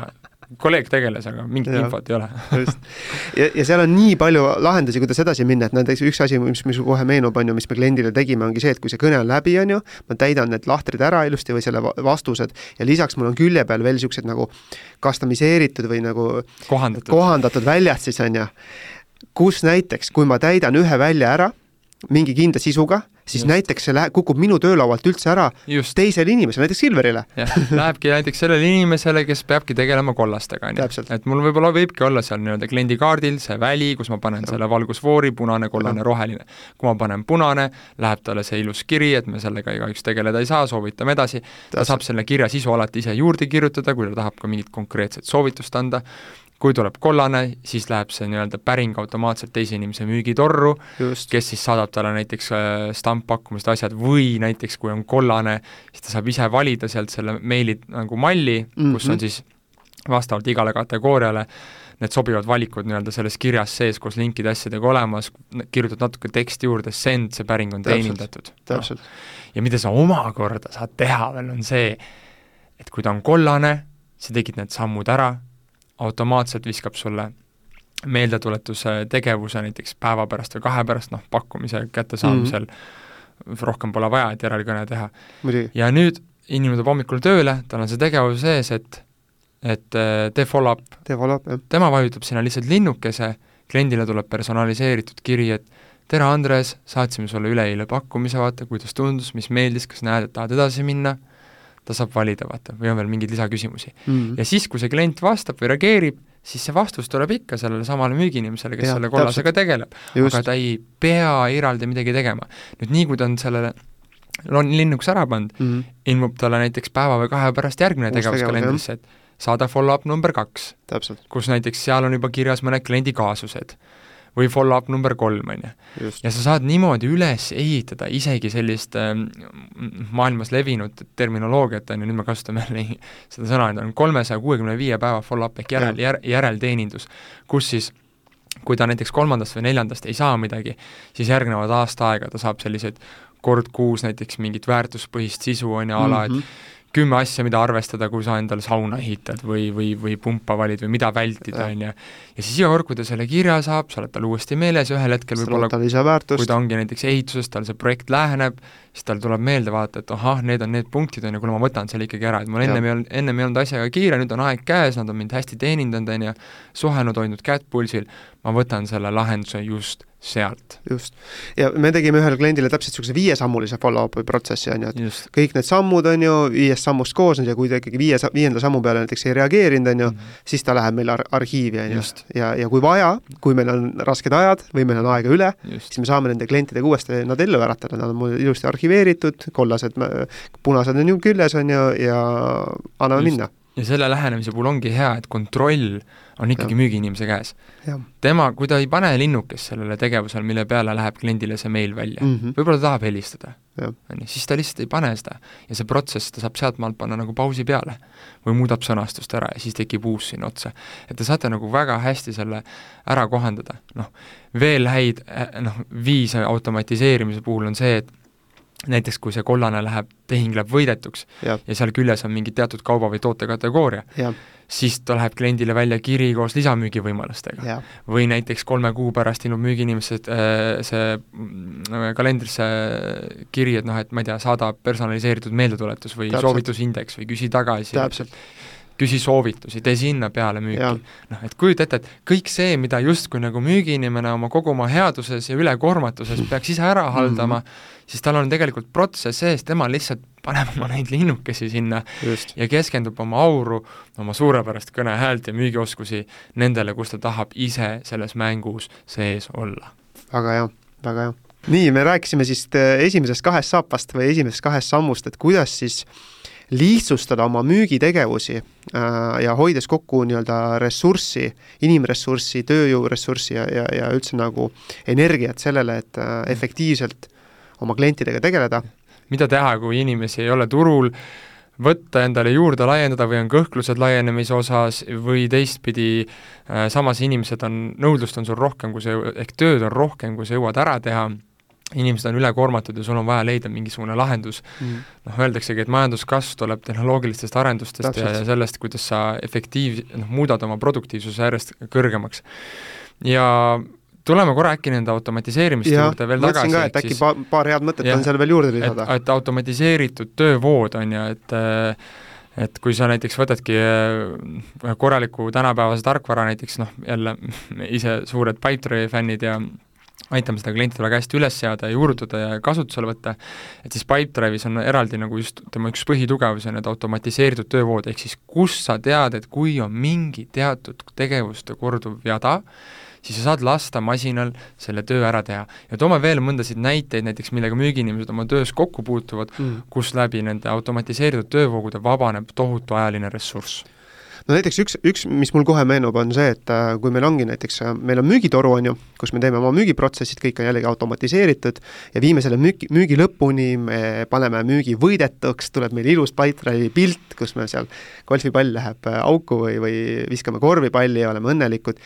kolleeg tegeles, aga mingit ja, infot ei ole. just. ja, ja seal on nii palju lahendusi, kuidas edasi minna, et näiteks üks asi, mis, mis kohe meenub, on ju, mis me kliendile tegime, ongi see, et kui see kõne on läbi, on ju, ma täidan need lahtrid ära ilusti või selle vastused ja lisaks mul on külje peal veel niisugused nagu customiseeritud või nagu kohandatud, kohandatud väljad siis, on ju, kus näiteks, kui ma täidan ühe välja ära, mingi kindla sisuga, siis Just. näiteks see läheb, kukub minu töölaualt üldse ära Just. teisele inimesele, näiteks Silverile. jah, lähebki näiteks sellele inimesele, kes peabki tegelema kollastega, on ju. et mul võib-olla võibki olla seal nii-öelda kliendikaardil see väli, kus ma panen ja. selle valgusfoori, punane, kollane, roheline. kui ma panen punane, läheb talle see ilus kiri, et me sellega igaüks tegeleda ei saa, soovitame edasi, ta saab selle kirja sisu alati ise juurde kirjutada, kui ta tahab ka mingit konkreetset soovitust anda, kui tuleb kollane, siis läheb see nii-öelda päring automaatselt teise inimese müügitorru, kes siis saadab talle näiteks äh, stamppakkumised, asjad, või näiteks kui on kollane, siis ta saab ise valida sealt selle meili nagu malli mm, -hmm. kus on mhm. siis vastavalt igale kategooriale need sobivad valikud nii-öelda selles kirjas sees koos linkide asjadega olemas, kirjutad natuke teksti juurde, send, see päring on teenindatud. No. ja mida sa omakorda saad teha veel, on see, et kui ta on kollane, sa tegid need sammud ära, automaatselt viskab sulle meeldetuletuse tegevuse näiteks päeva pärast või kahe pärast, noh, pakkumise kättesaamisel mm -hmm. rohkem pole vaja, et järelkõne teha. ja nüüd inimene tuleb hommikul tööle, tal on see tegevus sees, et et äh, tee follow-up. tee follow-up, jah. tema vajutab sinna lihtsalt linnukese, kliendile tuleb personaliseeritud kiri, et tere, Andres, saatsime sulle üleeile pakkumise, vaata, kuidas tundus, mis meeldis, kas näed, et tahad edasi minna ta saab valida, vaata, või on veel mingeid lisaküsimusi mm. ja siis, kui see klient vastab või reageerib, siis see vastus tuleb ikka sellele samale müügiinimesele, kes ja, selle kollasega tegeleb. aga ta ei pea eraldi midagi tegema. nüüd nii, kui ta on sellele linnuks ära pannud mm, -hmm. ilmub talle näiteks päeva või kahe pärast järgmine tegevus kalendrisse, et saada follow-up number kaks, kus näiteks seal on juba kirjas mõned kliendi kaasused või follow-up number kolm, on ju. ja sa saad niimoodi üles ehitada isegi sellist äh, maailmas levinud terminoloogiat, on ju, nüüd me kasutame jälle seda sõna, on kolmesaja kuuekümne viie päeva follow-up ehk järel, järel, järelteenindus, kus siis kui ta näiteks kolmandast või neljandast ei saa midagi, siis järgnevad aasta aega ta saab selliseid kord kuus näiteks mingit väärtuspõhist sisu, on ju, a la, et mhm kümme asja, mida arvestada, kui sa endale sauna ehitad või, või, või pumpa valid või mida vältida, on ju. ja siis iga kord, kui ta selle kirja saab, sa oled tal uuesti meeles ja ühel hetkel võib-olla kui ta ongi näiteks ehituses, tal see projekt läheneb, siis tal tuleb meelde vaata, et ahah, need on need punktid, on ju, kuule ma võtan selle ikkagi ära, et mul ennem ei olnud, ennem ei olnud asjaga kiire, nüüd on aeg käes, nad on mind hästi teenindanud, on ju, suhelnud, hoidnud kätt pulsil, ma võtan selle lahenduse just sealt. just. ja me tegime ühele kliendile täpselt niisuguse viiesammulise follow-up'i protsessi, on ju, et just. kõik need sammud, on ju, viiest sammust koosnenud ja kui ta ikkagi viie, viienda sammu peale näiteks ei reageerinud, on ju mm, -hmm. siis ta läheb meil ar arhiivi, on ju. ja, ja kui vaja, kui meil on rasked ajad või meil on aega üle, siis me saame nende klientidega uuesti nad ellu äratada, nad on mul ilusti arhiveeritud, kollased, punased on ju küljes, on ju, ja anname just. minna ja selle lähenemise puhul ongi hea, et kontroll on ikkagi müügiinimese käes. tema, kui ta ei pane linnukest sellele tegevusele, mille peale läheb kliendile see meil välja mm -hmm., võib-olla ta tahab helistada, on ju, siis ta lihtsalt ei pane seda. ja see protsess, ta saab sealtmaalt panna nagu pausi peale. või muudab sõnastust ära ja siis tekib uus sinna otsa. et te saate nagu väga hästi selle ära kohandada, noh, veel häid noh, viise automatiseerimise puhul on see, et näiteks kui see kollane läheb, tehing läheb võidetuks ja, ja seal küljes on mingi teatud kauba või toote kategooria, siis ta läheb kliendile välja kiri koos lisamüügivõimalustega. või näiteks kolme kuu pärast ilmub müügiinimesed äh, see äh, kalendrisse kiri, et noh, et ma ei tea, saada personaliseeritud meeldetuletus või Täpselt. soovitusindeks või küsi tagasi. täpselt küsi soovitusi, tee sinna peale müüki. noh, et kujuta ette, et kõik see, mida justkui nagu müügiinimene oma kogu oma headuses ja ülekoormatuses peaks ise ära haldama mm, -hmm. siis tal on tegelikult protsess sees, tema lihtsalt paneb oma neid linnukesi sinna Just. ja keskendub oma auru, oma suurepärast kõnehäält ja müügioskusi nendele, kus ta tahab ise selles mängus sees olla. väga hea, väga hea. nii, me rääkisime siis äh, esimesest kahest saapast või esimesest kahest sammust, et kuidas siis äh, lihtsustada oma müügitegevusi äh, ja hoides kokku nii-öelda ressurssi, inimressurssi, tööjõuressurssi ja, ja, ja üldse nagu energiat sellele, et äh, efektiivselt oma klientidega tegeleda. mida teha, kui inimesi ei ole turul, võtta endale juurde, laiendada või on kõhklused laienemise osas või teistpidi äh, samas inimesed on, nõudlust on sul rohkem, kui sa, ehk tööd on rohkem, kui sa jõuad ära teha inimesed on ülekoormatud ja sul on vaja leida mingisugune lahendus mm.. noh, öeldaksegi, et majanduskasv tuleb tehnoloogilistest arendustest Täpselt. ja, ja sellest, kuidas sa efektiiv-, noh, muudad oma produktiivsuse järjest kõrgemaks. ja tuleme korra äkki nende automatiseerimiste juurde veel tagasi. ka, et äkki siis, pa-, paar head mõtet ja, on seal veel juurde lisada. et automatiseeritud töövood, on ju, et et kui sa näiteks võtadki äh, korraliku tänapäevase tarkvara näiteks noh, jälle ise suured Pipedrive'i fännid ja aitame seda klienti väga hästi üles seada ja juurutada ja kasutusele võtta, et siis Pipedrive'is on eraldi nagu just tema üks põhitugevus on need automatiseeritud töövood, ehk siis kus sa tead, et kui on mingi teatud tegevuste korduv jada, siis sa saad lasta masinal selle töö ära teha. ja toome veel mõndasid näiteid näiteks, millega müügiinimesed oma töös kokku puutuvad mm., kus läbi nende automatiseeritud töövoogude vabaneb tohutu ajaline ressurss no näiteks üks, üks, mis mul kohe meenub, on see, et äh, kui meil ongi näiteks, äh, meil on müügitoru, on ju, kus me teeme oma müügiprotsessid, kõik on jällegi automatiseeritud ja viime selle müügi, müügi lõpuni, me paneme müügi võidetuks, tuleb meil ilus Pipedrive'i pilt, kus me seal, golfipall läheb äh, auku või, või viskame korvipalli ja oleme õnnelikud,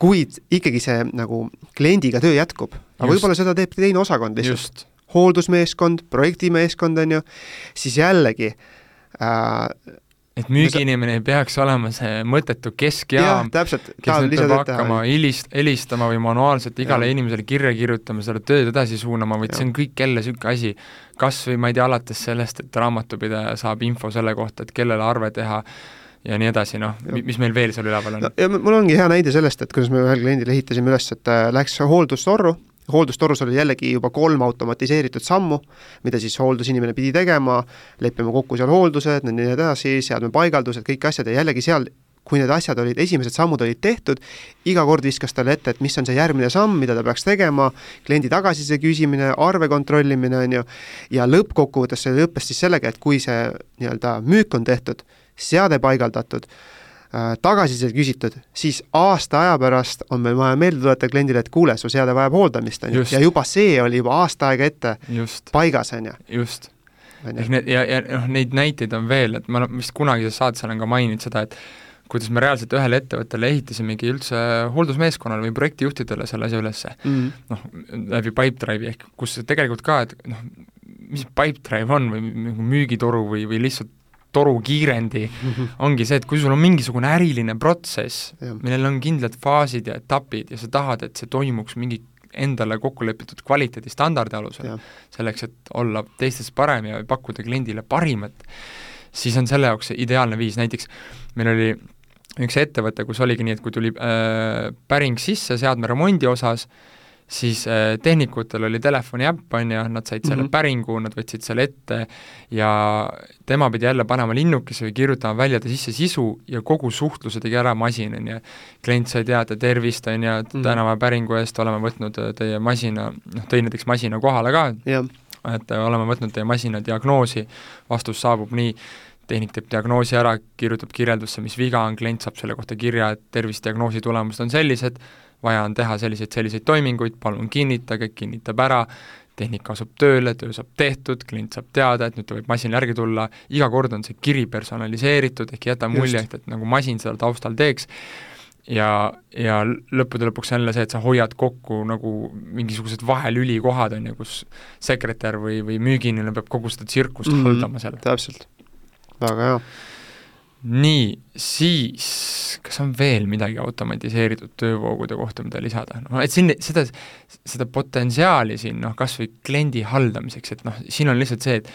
kuid ikkagi see nagu kliendiga töö jätkub, aga võib-olla seda teeb teine osakond lihtsalt. hooldusmeeskond, projektimeeskond, on ju, siis jällegi äh, et müügiinimene ei peaks olema see mõttetu keskjaam, kes nüüd peab hakkama helist-, helistama või manuaalselt igale ja. inimesele kirja kirjutama, seda tööd edasi suunama, vaid ja. see on kõik jälle niisugune asi, kas või ma ei tea, alates sellest, et raamatupidaja saab info selle kohta, et kellele arve teha, ja nii edasi, noh, mis meil veel seal üleval on no,? ja mul ongi hea näide sellest, et kuidas me ühel kliendil ehitasime üles, et äh, läks hooldustorru, hooldustorus oli jällegi juba kolm automatiseeritud sammu, mida siis hooldusinimene pidi tegema, leppima kokku seal hooldused, nii edasi, seadmepaigaldused, kõik asjad ja jällegi seal kui need asjad olid, esimesed sammud olid tehtud, iga kord viskas talle ette, et mis on see järgmine samm, mida ta peaks tegema, kliendi tagasiside küsimine, arve kontrollimine, on ju, ja lõppkokkuvõttes see lõppes siis sellega, et kui see nii-öelda müük on tehtud, seade paigaldatud, tagasisidet küsitud, siis aasta aja pärast on meil vaja meelde tuletada kliendile, et kuule, su seade vajab hooldamist, on ju, ja juba see oli juba aasta aega ette just. paigas, on ju. just. ehk need ja, ja noh, neid näiteid on veel, et ma vist kunagises saates olen ka maininud seda, et kuidas me reaalselt ühele ettevõttele ehitasimegi üldse hooldusmeeskonnale või projektijuhtidele selle asja ülesse mm noh, läbi Pipedrive'i ehk kus tegelikult ka, et noh, mis Pipedrive on või müügitoru või, või lihtsalt torukiirendi mm, -hmm. ongi see, et kui sul on mingisugune äriline protsess, millel on kindlad faasid ja etapid ja sa tahad, et see toimuks mingi endale kokku lepitud kvaliteedistandardi alusel, selleks, et olla teistest parem ja pakkuda kliendile parimat, siis on selle jaoks ideaalne viis, näiteks meil oli üks ettevõte, kus oligi nii, et kui tuli äh, päring sisse seadme remondi osas, siis äh, tehnikutel oli telefoni äpp, on ju, nad said selle mm -hmm. päringu, nad võtsid selle ette ja tema pidi jälle panema linnukese või kirjutama välja ta sisse sisu ja kogu suhtluse tegi ära masin, on ju. klient sai teada, tervist, on ju, et mhm. tänava päringu eest oleme võtnud äh, teie masina, noh, tõi näiteks masina kohale ka et äh, oleme võtnud teie masina diagnoosi, vastus saabub nii, tehnik teeb diagnoosi ära, kirjutab kirjeldusse, mis viga on, klient saab selle kohta kirja, et tervisediagnoosi tulemused on sellised, vaja on teha selliseid, selliseid toiminguid, palun kinnitage, kinnitab ära, tehnika asub tööle, töö saab tehtud, klient saab teada, et nüüd ta võib masinale järgi tulla, iga kord on see kiri personaliseeritud, ehk ei jäta mulje, et, et nagu masin seda taustal teeks, ja, ja lõppude lõpuks jälle see, et sa hoiad kokku nagu mingisugused vahelülikohad, on ju, kus sekretär või, või müügiinimene peab kogu seda tsirkust mm -hmm. haldama seal. täpselt, väga hea nii, siis kas on veel midagi automatiseeritud töövoogude kohta, mida lisada, noh et siin seda, seda potentsiaali siin noh, kas või kliendi haldamiseks, et noh, siin on lihtsalt see, et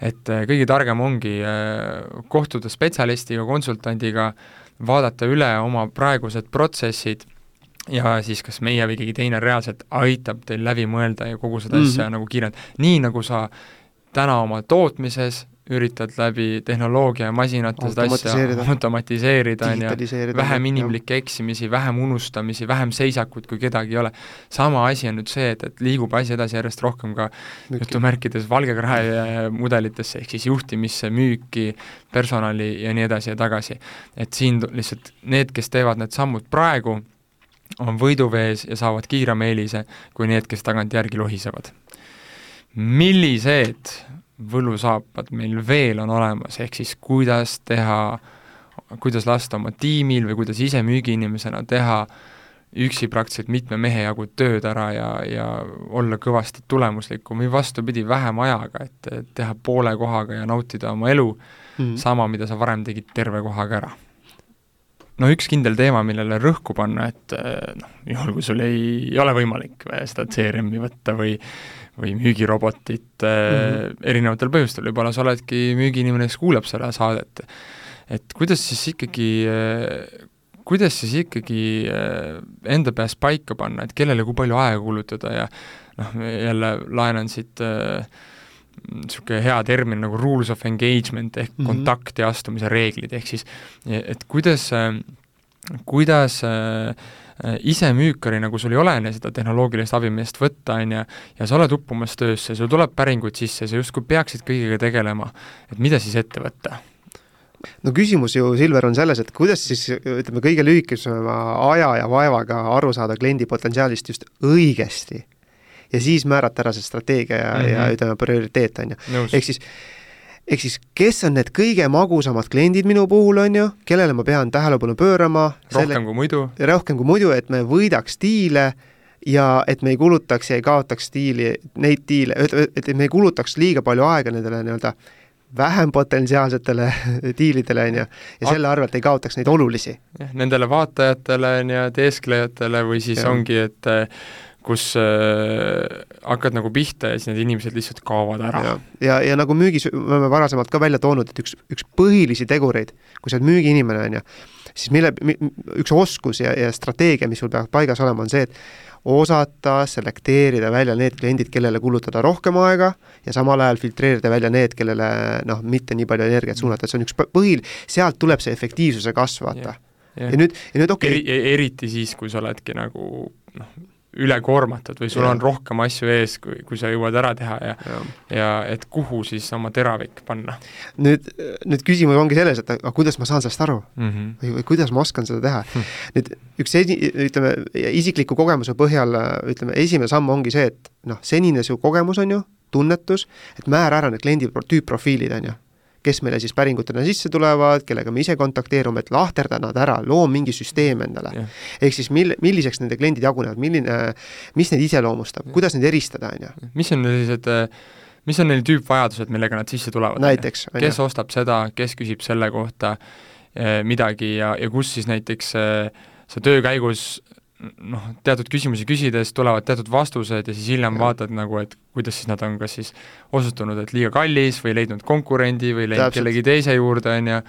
et äh, kõige targem ongi äh, kohtuda spetsialistiga, konsultandiga, vaadata üle oma praegused protsessid ja siis kas meie või keegi teine reaalselt aitab teil läbi mõelda ja kogu seda mm -hmm. asja nagu kiirendada, nii nagu sa täna oma tootmises üritad läbi tehnoloogia ja masinate seda asja automatiseerida, on ju, vähem inimlikke eksimisi, vähem unustamisi, vähem seisakut, kui kedagi ei ole. sama asi on nüüd see, et, et liigub asi edasi järjest rohkem ka jutumärkides valgekrae mudelitesse, ehk siis juhtimisse, müüki, personali ja nii edasi ja tagasi. et siin lihtsalt need, kes teevad need sammud praegu, on võiduvees ja saavad kiirema eelise kui need, kes tagantjärgi lohisevad. millised võlusaapad meil veel on olemas, ehk siis kuidas teha, kuidas lasta oma tiimil või kuidas ise müügiinimesena teha üksi praktiliselt mitme mehe jagu tööd ära ja, ja olla kõvasti tulemuslikum või vastupidi, vähem ajaga, et, teha poole kohaga ja nautida oma elu mm, -hmm. sama, mida sa varem tegid terve kohaga ära. no üks kindel teema, millele rõhku panna, et noh, juhul kui sul ei, ei ole võimalik seda CRM-i võtta või või müügirobotit mm -hmm. erinevatel põhjustel, võib-olla sa oledki müügiinimene, kes kuulab seda saadet, et kuidas siis ikkagi, kuidas siis ikkagi äh, enda peas paika panna, et kellele kui palju aega kulutada ja noh, jälle laenan siit niisugune äh, hea termin nagu rules of engagement ehk mm -hmm. kontakti astumise reeglid, ehk siis et kuidas äh,, kuidas äh, ise müükari, nagu sul ei ole seda tehnoloogilist abimeest võtta, on ju, ja sa oled uppumas töösse, sul tuleb päringuid sisse, sa justkui peaksid kõigega tegelema, et mida siis ette võtta? no küsimus ju, Silver, on selles, et kuidas siis ütleme, kõige lühikesema aja ja vaevaga aru saada kliendi potentsiaalist just õigesti. ja siis määrata ära see strateegia ja mm, -hmm. ja mhm. ütleme, prioriteet, on ju. ehk siis ehk siis kes on need kõige magusamad kliendid minu puhul, on ju, kellele ma pean tähelepanu pöörama rohkem selle, kui muidu. rohkem kui muidu, et me võidaks diile ja et me ei kulutaks ja ei kaotaks diili, neid diile, et me ei kulutaks liiga palju aega nendele nii-öelda vähem potentsiaalsetele diilidele, on ju, ja selle arvelt ei kaotaks neid olulisi. jah, nendele vaatajatele, on ju, teesklejatele või siis ja. ongi, et kus äh, hakkad nagu pihta ja siis need inimesed lihtsalt kaovad ära. ja, ja, ja nagu müügis me oleme varasemalt ka välja toonud, et üks, üks põhilisi tegureid, kui sa oled müügiinimene, on ju, siis mille, üks oskus ja, ja strateegia, mis sul peab paigas olema, on see, et osata selekteerida välja need kliendid, kellele kulutada rohkem aega ja samal ajal filtreerida välja need, kellele noh, mitte nii palju energiat suunata, et see on üks põhil, sealt tuleb see efektiivsuse kasv, vaata. ja nüüd, ja nüüd okei okay. Eri, eriti siis, kui sa oledki nagu noh, ülekoormatud või sul ja. on rohkem asju ees, kui, kui sa jõuad ära teha ja ja, ja et kuhu siis oma teravik panna. nüüd, nüüd küsimus ongi selles, et aga kuidas ma saan sellest aru mm -hmm. või, või kuidas ma oskan seda teha hm.. nüüd üks esi-, ütleme, isikliku kogemuse põhjal ütleme, esimene samm ongi see, et noh, senine su kogemus on ju, tunnetus, et määra ära need kliendi tüüpprofiilid, on ju kes meile siis päringutena sisse tulevad, kellega me ise kontakteerume, et lahterda nad ära, loo mingi süsteem endale yeah.. ehk siis mil-, milliseks nende kliendid jagunevad, milline, mis neid iseloomustab yeah., kuidas neid eristada, on ju. mis on sellised mis on neil tüüpvajadused, millega nad sisse tulevad? näiteks. kes ja. ostab seda, kes küsib selle kohta eh, midagi ja, ja kus siis näiteks eh, sa töö käigus noh, teatud küsimusi küsides tulevad teatud vastused ja siis hiljem ja. vaatad nagu, et kuidas siis nad on kas siis osutunud, et liiga kallis või leidnud konkurendi või läinud kellegi teise juurde, on ju,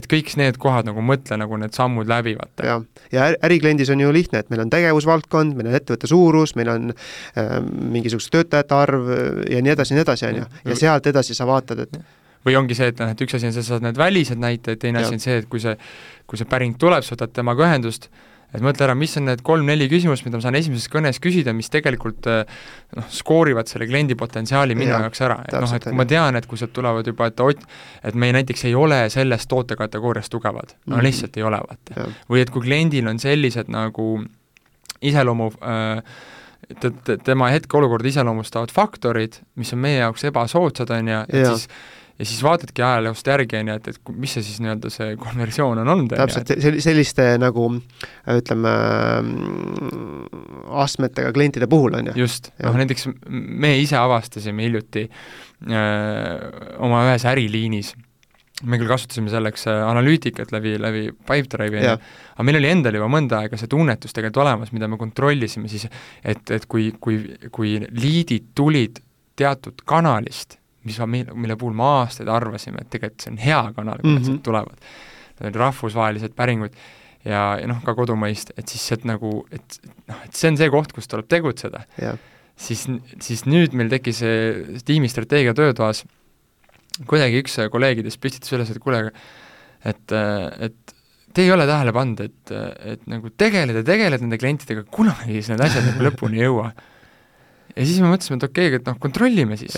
et kõik need kohad nagu mõtle nagu need sammud läbi, vaata. jah, ja ärikliendis on ju lihtne, et meil on tegevusvaldkond, meil on ettevõtte suurus, meil on äh, mingisuguse töötajate arv ja nii edasi ja nii edasi, on ju, ja sealt edasi sa vaatad, et või ongi see, et noh, et üks asi on, sa saad need välised näited, teine asi on see, et kui see, kui see päring tuleb, sa võtad temaga ühendust, et mõtle ära, mis on need kolm-neli küsimust, mida ma saan esimeses kõnes küsida, mis tegelikult eh, noh, skoorivad selle kliendi potentsiaali minu jaoks ära, et noh, et kui ma tean, et kui sealt tulevad juba, et ot-, et me näiteks ei ole selles tootekategoorias tugevad, no mm. lihtsalt ei ole, vaata. või et kui kliendil on sellised nagu iseloomu äh, tema hetkeolukorda iseloomustavad faktorid, mis on meie jaoks ebasoodsad, on ju, et siis ja siis vaatadki ajaloost järgi, on ju, et, et mis see siis nii-öelda see konversioon on olnud. täpselt, selliste nagu ütleme, astmetega klientide puhul, on ju. just, noh näiteks me ise avastasime hiljuti öö, oma ühes äriliinis, me küll kasutasime selleks äh, analüütikat läbi, läbi Pipedrive'i, aga meil oli endal juba mõnda aega see tunnetus tegelikult olemas, mida me kontrollisime siis, et, et kui, kui, kui liidid tulid teatud kanalist mis ma, mille puhul me aastaid arvasime, et tegelikult see on hea kanal, kui mm -hmm. nad mhm. tulevad. Need olid rahvusvahelised päringud ja, ja noh, ka kodumaist, et siis sealt nagu, et noh, et see on see koht, kus tuleb tegutseda yeah.. siis, siis nüüd meil tekkis see tiimi strateegia töötoas, kuidagi üks kolleegidest püstitas üles, et kuule, et, et te ei ole tähele pannud, et, et nagu tegeled ja tegeled nende klientidega, kunagi siis need asjad nagu lõpuni ei jõua ja siis me mõtlesime, et okei okay,, et noh, kontrollime siis.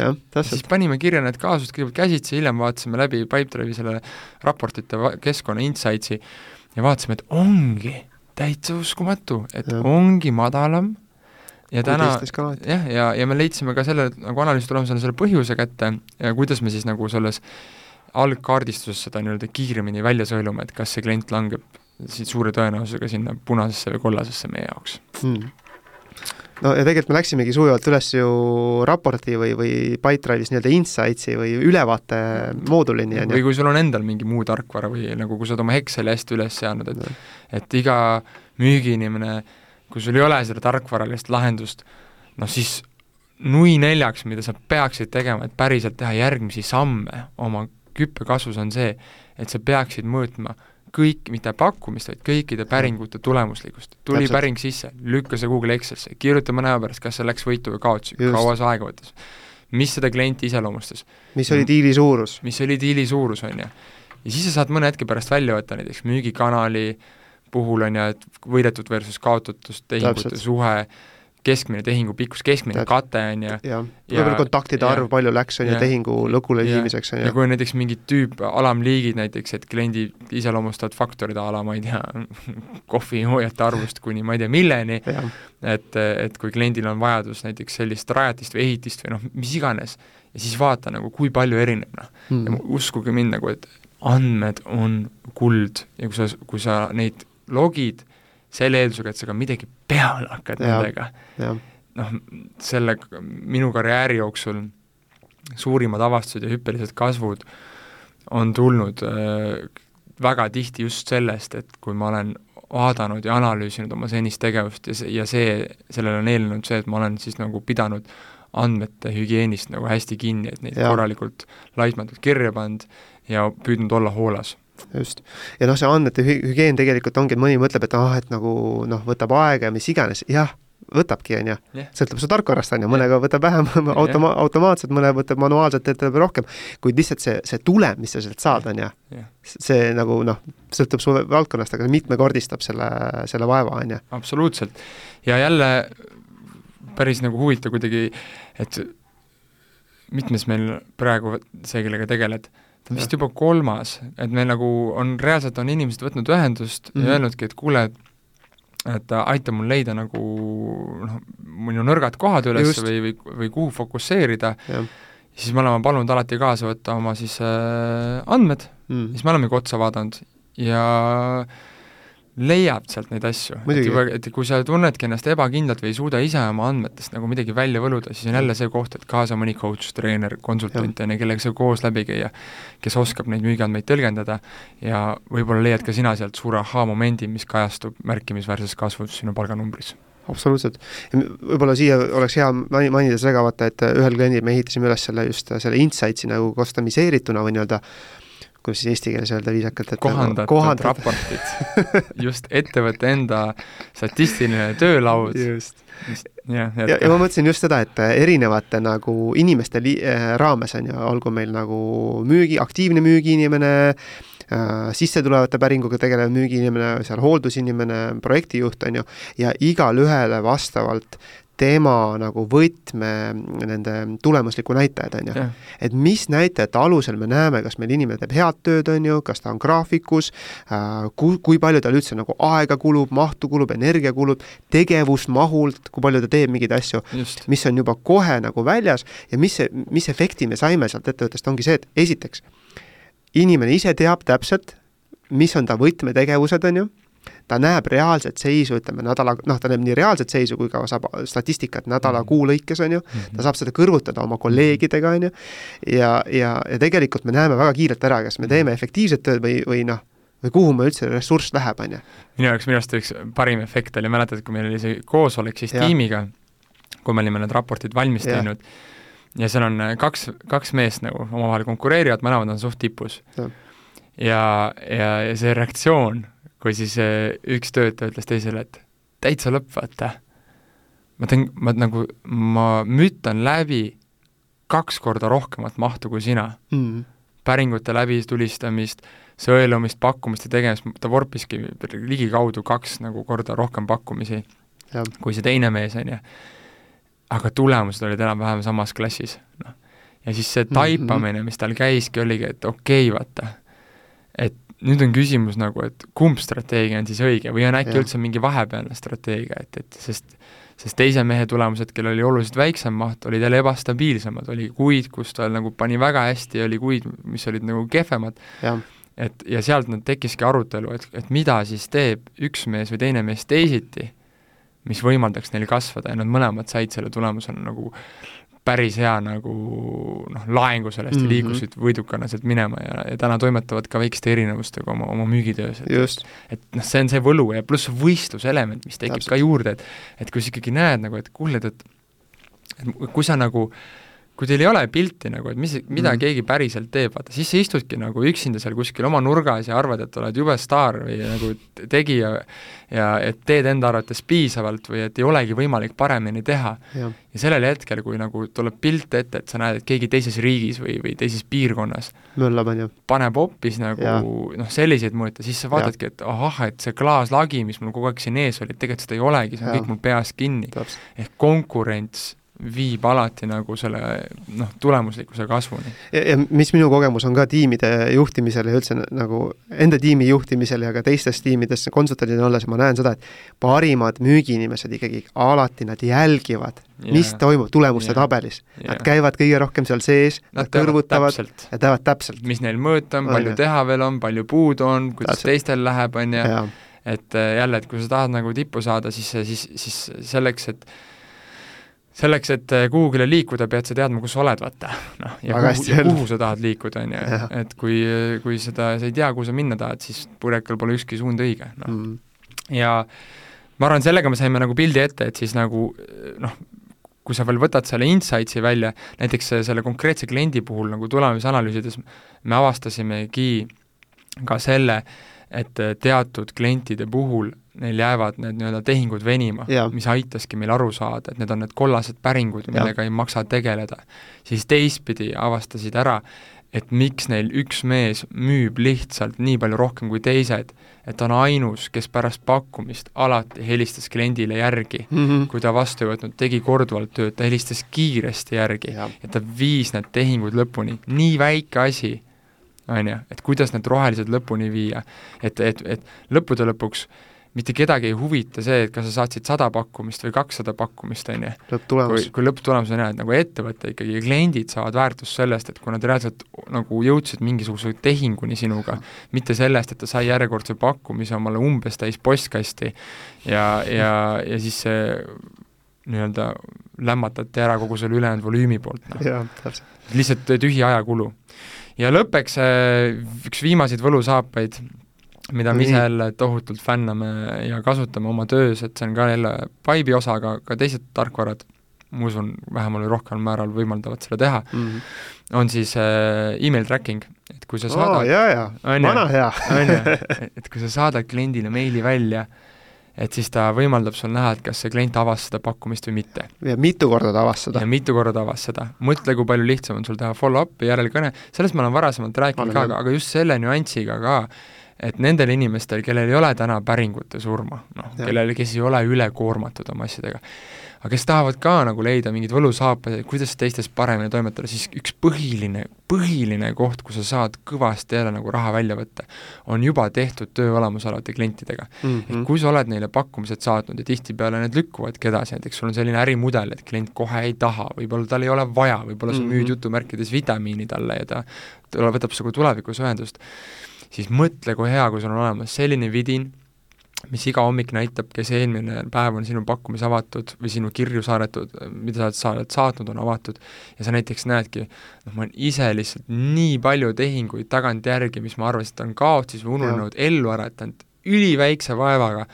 siis panime kirja need kaasused kõigepealt käsitsi, hiljem vaatasime läbi Pipedrive'i selle raportite keskkonna insights'i ja vaatasime, et ongi täitsa uskumatu, et ja. ongi madalam ja Kui täna jah, ja, ja me leidsime ka selle nagu analüüsi tulemusena selle põhjuse kätte ja kuidas me siis nagu selles algkaardistuses seda nii-öelda kiiremini välja sõelume, et kas see klient langeb siit suure tõenäosusega sinna punasesse või kollasesse meie jaoks hmm no ja tegelikult me läksimegi sujuvalt üles ju raporti või, või Pipedrive'is nii-öelda insights'i või ülevaate moodulini, või kui sul on endal mingi muu tarkvara või nagu kui sa oled oma Exceli hästi üles seadnud, et et iga müügiinimene, kui sul ei ole seda tarkvaralist lahendust, noh siis nui neljaks, mida sa peaksid tegema, et päriselt teha järgmisi samme oma küppekasvus, on see, et sa peaksid mõõtma kõik, mitte pakkumist, vaid kõikide päringute tulemuslikkust. tuli Täpselt. päring sisse, lükka see Google Excelisse, kirjuta mõne aja pärast, kas see läks võitu või kaotsi, kaua see aega võttis. mis seda klienti iseloomustas, mis oli diili suurus? mis oli diili suurus, on ju. ja siis sa saad mõne hetke pärast välja võtta näiteks müügikanali puhul, on ju, et võidetud versus kaotatud tehingute suhe, keskmine tehingu pikkus, keskmine Täpselt. kate, on ju, jah, Ja- võib-olla kontaktide ja- arv, palju läks, on ju, ja- tehingu lõpule ja- viimiseks, on ja ju. kui on näiteks mingid tüüp, alamliigid näiteks, et kliendi iseloomustavad faktorid a la ma ei tea, kohvijoojate arvust kuni ma ei tea milleni, et, et kui kliendil on vajadus näiteks sellist rajatist või ehitist või noh, mis iganes, ja siis vaata nagu, kui palju erineb, noh. ja Mm. uskuge mind nagu, et andmed on kuld ja kui sa, kui sa neid logid selle eeldusega, et sa ka midagi peale hakkad Jaa. nendega, noh, selle, minu karjääri jooksul suurimad avastused ja hüppelised kasvud on tulnud äh, väga tihti just sellest, et kui ma olen vaadanud ja analüüsinud oma senist tegevust ja see, ja see, sellele on eelnenud see, et ma olen siis nagu pidanud andmete hügieenist nagu hästi kinni, et neid Jaa. korralikult laitmatult kirja pannud ja püüdnud olla hoolas. Just. ja noh, see andmete hü-, hügieen tegelikult ongi, et mõni mõtleb, et ah, et nagu noh, võtab aega ja mis iganes, jah, võtabki, on ju. Sõltub su tarkvarast, on ju, mõnega võtab vähem automa-, automaatselt, mõne võtab manuaalselt, teeb rohkem, kuid lihtsalt see, see tulem, mis sa sealt saad, on ju, see nagu noh, sõltub su valdkonnast, aga mitmekordistab selle, selle vaeva, on ju. absoluutselt. ja jälle päris nagu huvitav kuidagi, et mitmes meil praegu see, kellega tegeled, ta on vist juba kolmas, et meil nagu on, reaalselt on inimesed võtnud ühendust mm -hmm. Mhm. ja öelnudki, et kuule, et et aita mul leida nagu noh, minu nõrgad kohad üles Just. või, või, või kuhu fokusseerida, siis me oleme palunud alati kaasa võtta oma siis äh, andmed, mm. siis me olemegi otsa vaadanud ja leiab sealt neid asju. et juba, et kui sa tunnedki ennast ebakindlalt või ei suuda ise oma andmetest nagu midagi välja võluda, siis on jälle see koht, et kaasa mõni coach, treener, konsultant, on ju, kellega sa koos läbi käia, kes oskab neid müügiandmeid tõlgendada ja võib-olla leiad ka sina sealt suure ahhaa-momendi, mis kajastub märkimisväärses kasvus sinu palganumbris. absoluutselt. võib-olla siia oleks hea mainida seda ka, vaata, et ühel kliendil me ehitasime üles selle just selle insight'i nagu customiseerituna või nii-öelda kuidas siis eesti keeles öelda viisakalt, et kohandatud nagu kohandatud. raportid, just ettevõtte enda statistiline töölaud, just. mis, jah, ja, ja ma mõtlesin just seda, et erinevate nagu inimeste li- äh, raames on ju, olgu meil nagu müügi, aktiivne müügiinimene äh,, sissetulevate päringuga tegelev müügiinimene, seal hooldusinimene, projektijuht on ju, ja igalühele vastavalt tema nagu võtme nende tulemusliku näitajad, on ju. et mis näitajate alusel me näeme, kas meil inimene teeb head tööd, on ju, kas ta on graafikus äh,, ku-, kui palju tal üldse nagu aega kulub, mahtu kulub, energia kulub, tegevusmahult, kui palju ta teeb mingeid asju, mis on juba kohe nagu väljas ja mis see, mis efekti me saime sealt ettevõttest, ongi see, et esiteks, inimene ise teab täpselt, mis on ta võtmetegevused, on ju, ta näeb reaalset seisu, ütleme nädala, noh, ta näeb nii reaalset seisu kui ka saab statistikat nädala, Mhm. kuu lõikes, on ju, ta saab seda kõrvutada oma kolleegidega, on ju, ja, ja, ja tegelikult me näeme väga kiirelt ära, kas me teeme efektiivset tööd või, või noh, või kuhu meil üldse ressurss läheb, on ju. minu jaoks minu arust üks parim efekt oli, mäletad, kui meil oli see koosolek siis Jah. tiimiga, kui me olime need raportid valmis Jah. teinud, ja seal on äh, kaks, kaks meest nagu omavahel konkureerivad, mõlemad on suht tipus. Jah. ja, ja, ja see reaktsioon, kui siis äh, üks töötaja ütles teisele, et täitsa lõpp, vaata. ma teen, ma nagu, ma mütan läbi kaks korda rohkemat mahtu kui sina Mm. päringute läbitulistamist, sõelumist, pakkumiste tegemist, ta vorpiski ligikaudu kaks nagu korda rohkem pakkumisi jah, kui see teine mees, on ju. aga tulemused olid enam-vähem samas klassis, noh. ja siis see Mhm. taipamine, mis tal käiski, oligi, et okei okay,, vaata, et nüüd on küsimus nagu, et kumb strateegia on siis õige või on äkki Jah. üldse mingi vahepealne strateegia, et, et sest sest teise mehe tulemused, kellel oli oluliselt väiksem maht, olid jälle ebastabiilsemad, oli kuid, kus ta nagu pani väga hästi, oli kuid, mis olid nagu kehvemad, et ja sealt nüüd tekkiski arutelu, et, et mida siis teeb üks mees või teine mees teisiti, mis võimaldaks neil kasvada ja nad mõlemad said selle tulemusena nagu päris hea nagu noh, laengu sellest mm Mhm. -hmm. ja liikusid võidukana sealt minema ja, ja täna toimetavad ka väikeste erinevustega oma, oma müügitöös, et just, et noh, see on see võlu ja pluss võistluselement, mis tekib Täpselt. ka juurde, et et kui sa ikkagi näed nagu, et kuule, et et kui sa nagu kui teil ei ole pilti nagu, et mis, mida mm. keegi päriselt teeb, vaata, siis sa istudki nagu üksinda seal kuskil oma nurgas ja arvad, et oled jube staar või nagu tegija ja et teed enda arvates piisavalt või et ei olegi võimalik paremini teha. ja sellel hetkel, kui nagu tuleb pilt ette, et sa näed, et keegi teises riigis või, või teises piirkonnas möllab, on ju. paneb hoopis nagu noh, selliseid mõõte, siis sa vaatadki, et ahah, et see klaaslagi, mis mul kogu aeg siin ees oli, tegelikult seda ei olegi, see on ja. kõik mul peas kinni. ehk konkurents viib alati nagu selle noh, tulemuslikkuse kasvuni. ja, mis minu kogemus on ka tiimide juhtimisel ja üldse nagu enda tiimi juhtimisel ja ka teistes tiimides konsultandina olles, ma näen seda, et parimad müügiinimesed ikkagi alati nad jälgivad yeah., mis toimub tulemuste yeah. tabelis yeah.. Nad käivad kõige rohkem seal sees, nad kõrvutavad ja teavad täpselt. mis neil mõõta on, palju teha veel on, palju puudu on, kuidas täpselt. teistel läheb, on ju, et äh, jälle, et kui sa tahad nagu tippu saada, siis, siis, siis selleks, et selleks, et eh, kuhugile liikuda, pead sa teadma, kus sa oled, vaata. noh, ja Väga kuhu, ja kuhu sa tahad liikuda, on ju, et kui, kui seda, sa ei tea, kuhu sa minna tahad, siis purjekal pole ükski suund õige, noh. Mm.. ja ma arvan, sellega me saime nagu pildi ette, et siis nagu noh, kui sa veel võtad selle insight'i välja, näiteks selle konkreetse kliendi puhul nagu tulemusanalüüsides me avastasimegi ka selle, et teatud klientide puhul neil jäävad need nii-öelda tehingud venima, mis aitaski meil aru saada, et need on need kollased päringud, millega ja. ei maksa tegeleda. siis teistpidi avastasid ära, et miks neil üks mees müüb lihtsalt nii palju rohkem kui teised, et ta on ainus, kes pärast pakkumist alati helistas kliendile järgi mm, -hmm. kui ta vastu ei võtnud, tegi korduvalt tööd, ta helistas kiiresti järgi ja, ja ta viis need tehingud lõpuni, nii väike asi, on ju, et kuidas need rohelised lõpuni viia. et, et, et lõppude lõpuks äh, mitte kedagi ei huvita see, et kas sa saatsid sada pakkumist või kakssada pakkumist, on ju. kui, kui lõpptulemus on hea, et nagu ettevõte ikkagi ja kliendid saavad väärtust sellest, et kui nad reaalselt nagu jõudsid mingisuguse tehinguni sinuga, mitte sellest, et ta sai järjekordse pakkumise omale umbes täis postkasti ja, ja, ja siis see nii-öelda lämmatati ära kogu selle ülejäänud volüümi poolt, noh. lihtsalt tühi ajakulu. ja lõppeks üks viimaseid võlusaapaid, mida me ise jälle tohutult fänname ja kasutame oma töös, et see on ka jälle Pipe'i osa, aga ka teised tarkvarad, ma usun, vähemal või rohkemal määral võimaldavad seda teha. Mm, -hmm. on siis äh, email tracking, et kui sa saadad oh, jaa, jaa, vana hea. On ju, et kui sa saadad kliendile meili välja, et siis ta võimaldab sul näha, et kas see klient avas seda pakkumist või mitte. ja mitu korda ta avas seda. ja mitu korda ta avas seda. mõtle, kui palju lihtsam on sul teha follow-up'i, järelkõne, sellest ma olen varasemalt rääkinud ka, aga, just selle nüansiga ka, et nendel inimestel, kellel ei ole täna päringute surma, noh, kellel, kes ei ole ülekoormatud oma asjadega, aga kes tahavad ka nagu leida mingeid võlusaapaid, kuidas teistest paremini toimetada, siis üks põhiline, põhiline koht, kus sa saad kõvasti jälle nagu raha välja võtta, on juba tehtud töö olemasolevate klientidega mm. -hmm. et kui sa oled neile pakkumised saatnud ja tihtipeale need lükkuvadki edasi, näiteks sul on selline ärimudel, et klient kohe ei taha, võib-olla tal ei ole vaja, võib-olla sa müüd mm -hmm. jutumärkides vitamiini talle ja ta, ta võtab sinuga tulevikus ühendust siis mõtle, kui hea, kui sul on olemas selline vidin, mis iga hommik näitab, kes eelmine päev on sinu pakkumis avatud või sinu kirju saadetud, mida sa oled saatnud, on avatud, ja sa näiteks näedki, noh, ma olen ise lihtsalt nii palju tehinguid tagantjärgi, mis ma arvasin, et on kaotsis või ununenud, ellu äratanud üliväikse vaevaga,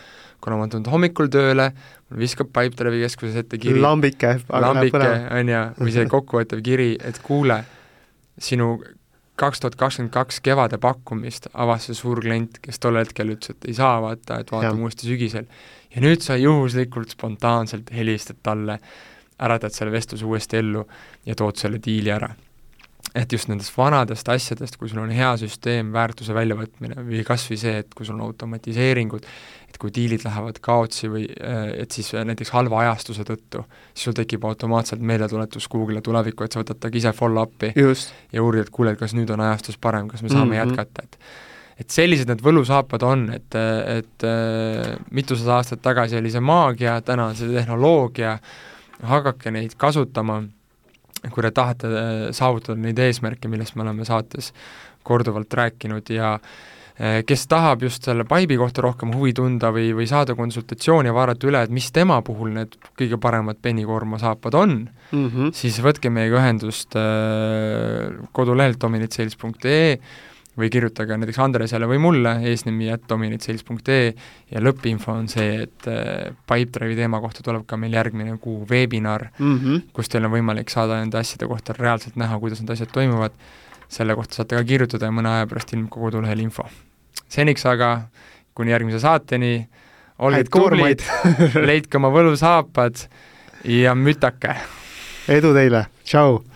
kuna ma olen tulnud hommikul tööle, mul viskab Pipedrive'i keskuses ette kiri. Lambike, lambike, on ju, või see kokkuvõttev kiri, et kuule, sinu kaks tuhat kakskümmend kaks kevade pakkumist avas see suur klient, kes tol hetkel ütles, et ei saa vaata, et vaatame uuesti sügisel. ja nüüd sa juhuslikult spontaanselt helistad talle, äratad selle vestluse uuesti ellu ja tood selle diili ära et just nendest vanadest asjadest, kui sul on hea süsteem, väärtuse väljavõtmine või kas või see, et kui sul on automatiseeringud, et kui diilid lähevad kaotsi või äh, et siis äh, näiteks halva ajastuse tõttu, siis sul tekib automaatselt meeldetuletus kuhugile tulevikku, et sa võtad temaga ise follow-up'i ja uurid, et kuule, et kas nüüd on ajastus parem, kas me saame mm -hmm. jätkata, et et sellised need võlusaapad on, et, et äh, mitusada aastat tagasi oli see maagia, täna on see tehnoloogia, hakake neid kasutama kui te tahate äh, saavutada neid eesmärke, millest me oleme saates korduvalt rääkinud ja äh, kes tahab just selle Pipe'i kohta rohkem huvi tunda või, või saada konsultatsiooni ja vaadata üle, et mis tema puhul need kõige paremad penikoorma saapad on mm, -hmm. siis võtke meiega ühendust äh, kodulehelt dominitsales.ee või kirjutage näiteks Andresele või mulle eesnimi at dominatesales.ee ja lõppinfo on see, et äh, Pipedrive'i teema kohta tuleb ka meil järgmine kuu veebinar mm, -hmm. kus teil on võimalik saada nende asjade kohta reaalselt näha, kuidas need asjad toimuvad, selle kohta saate ka kirjutada ja mõne aja pärast ilmub ka kodulehel info. seniks aga kuni järgmise saateni, olge tublid, leidke oma võlushaapad ja mütake! edu teile, tšau!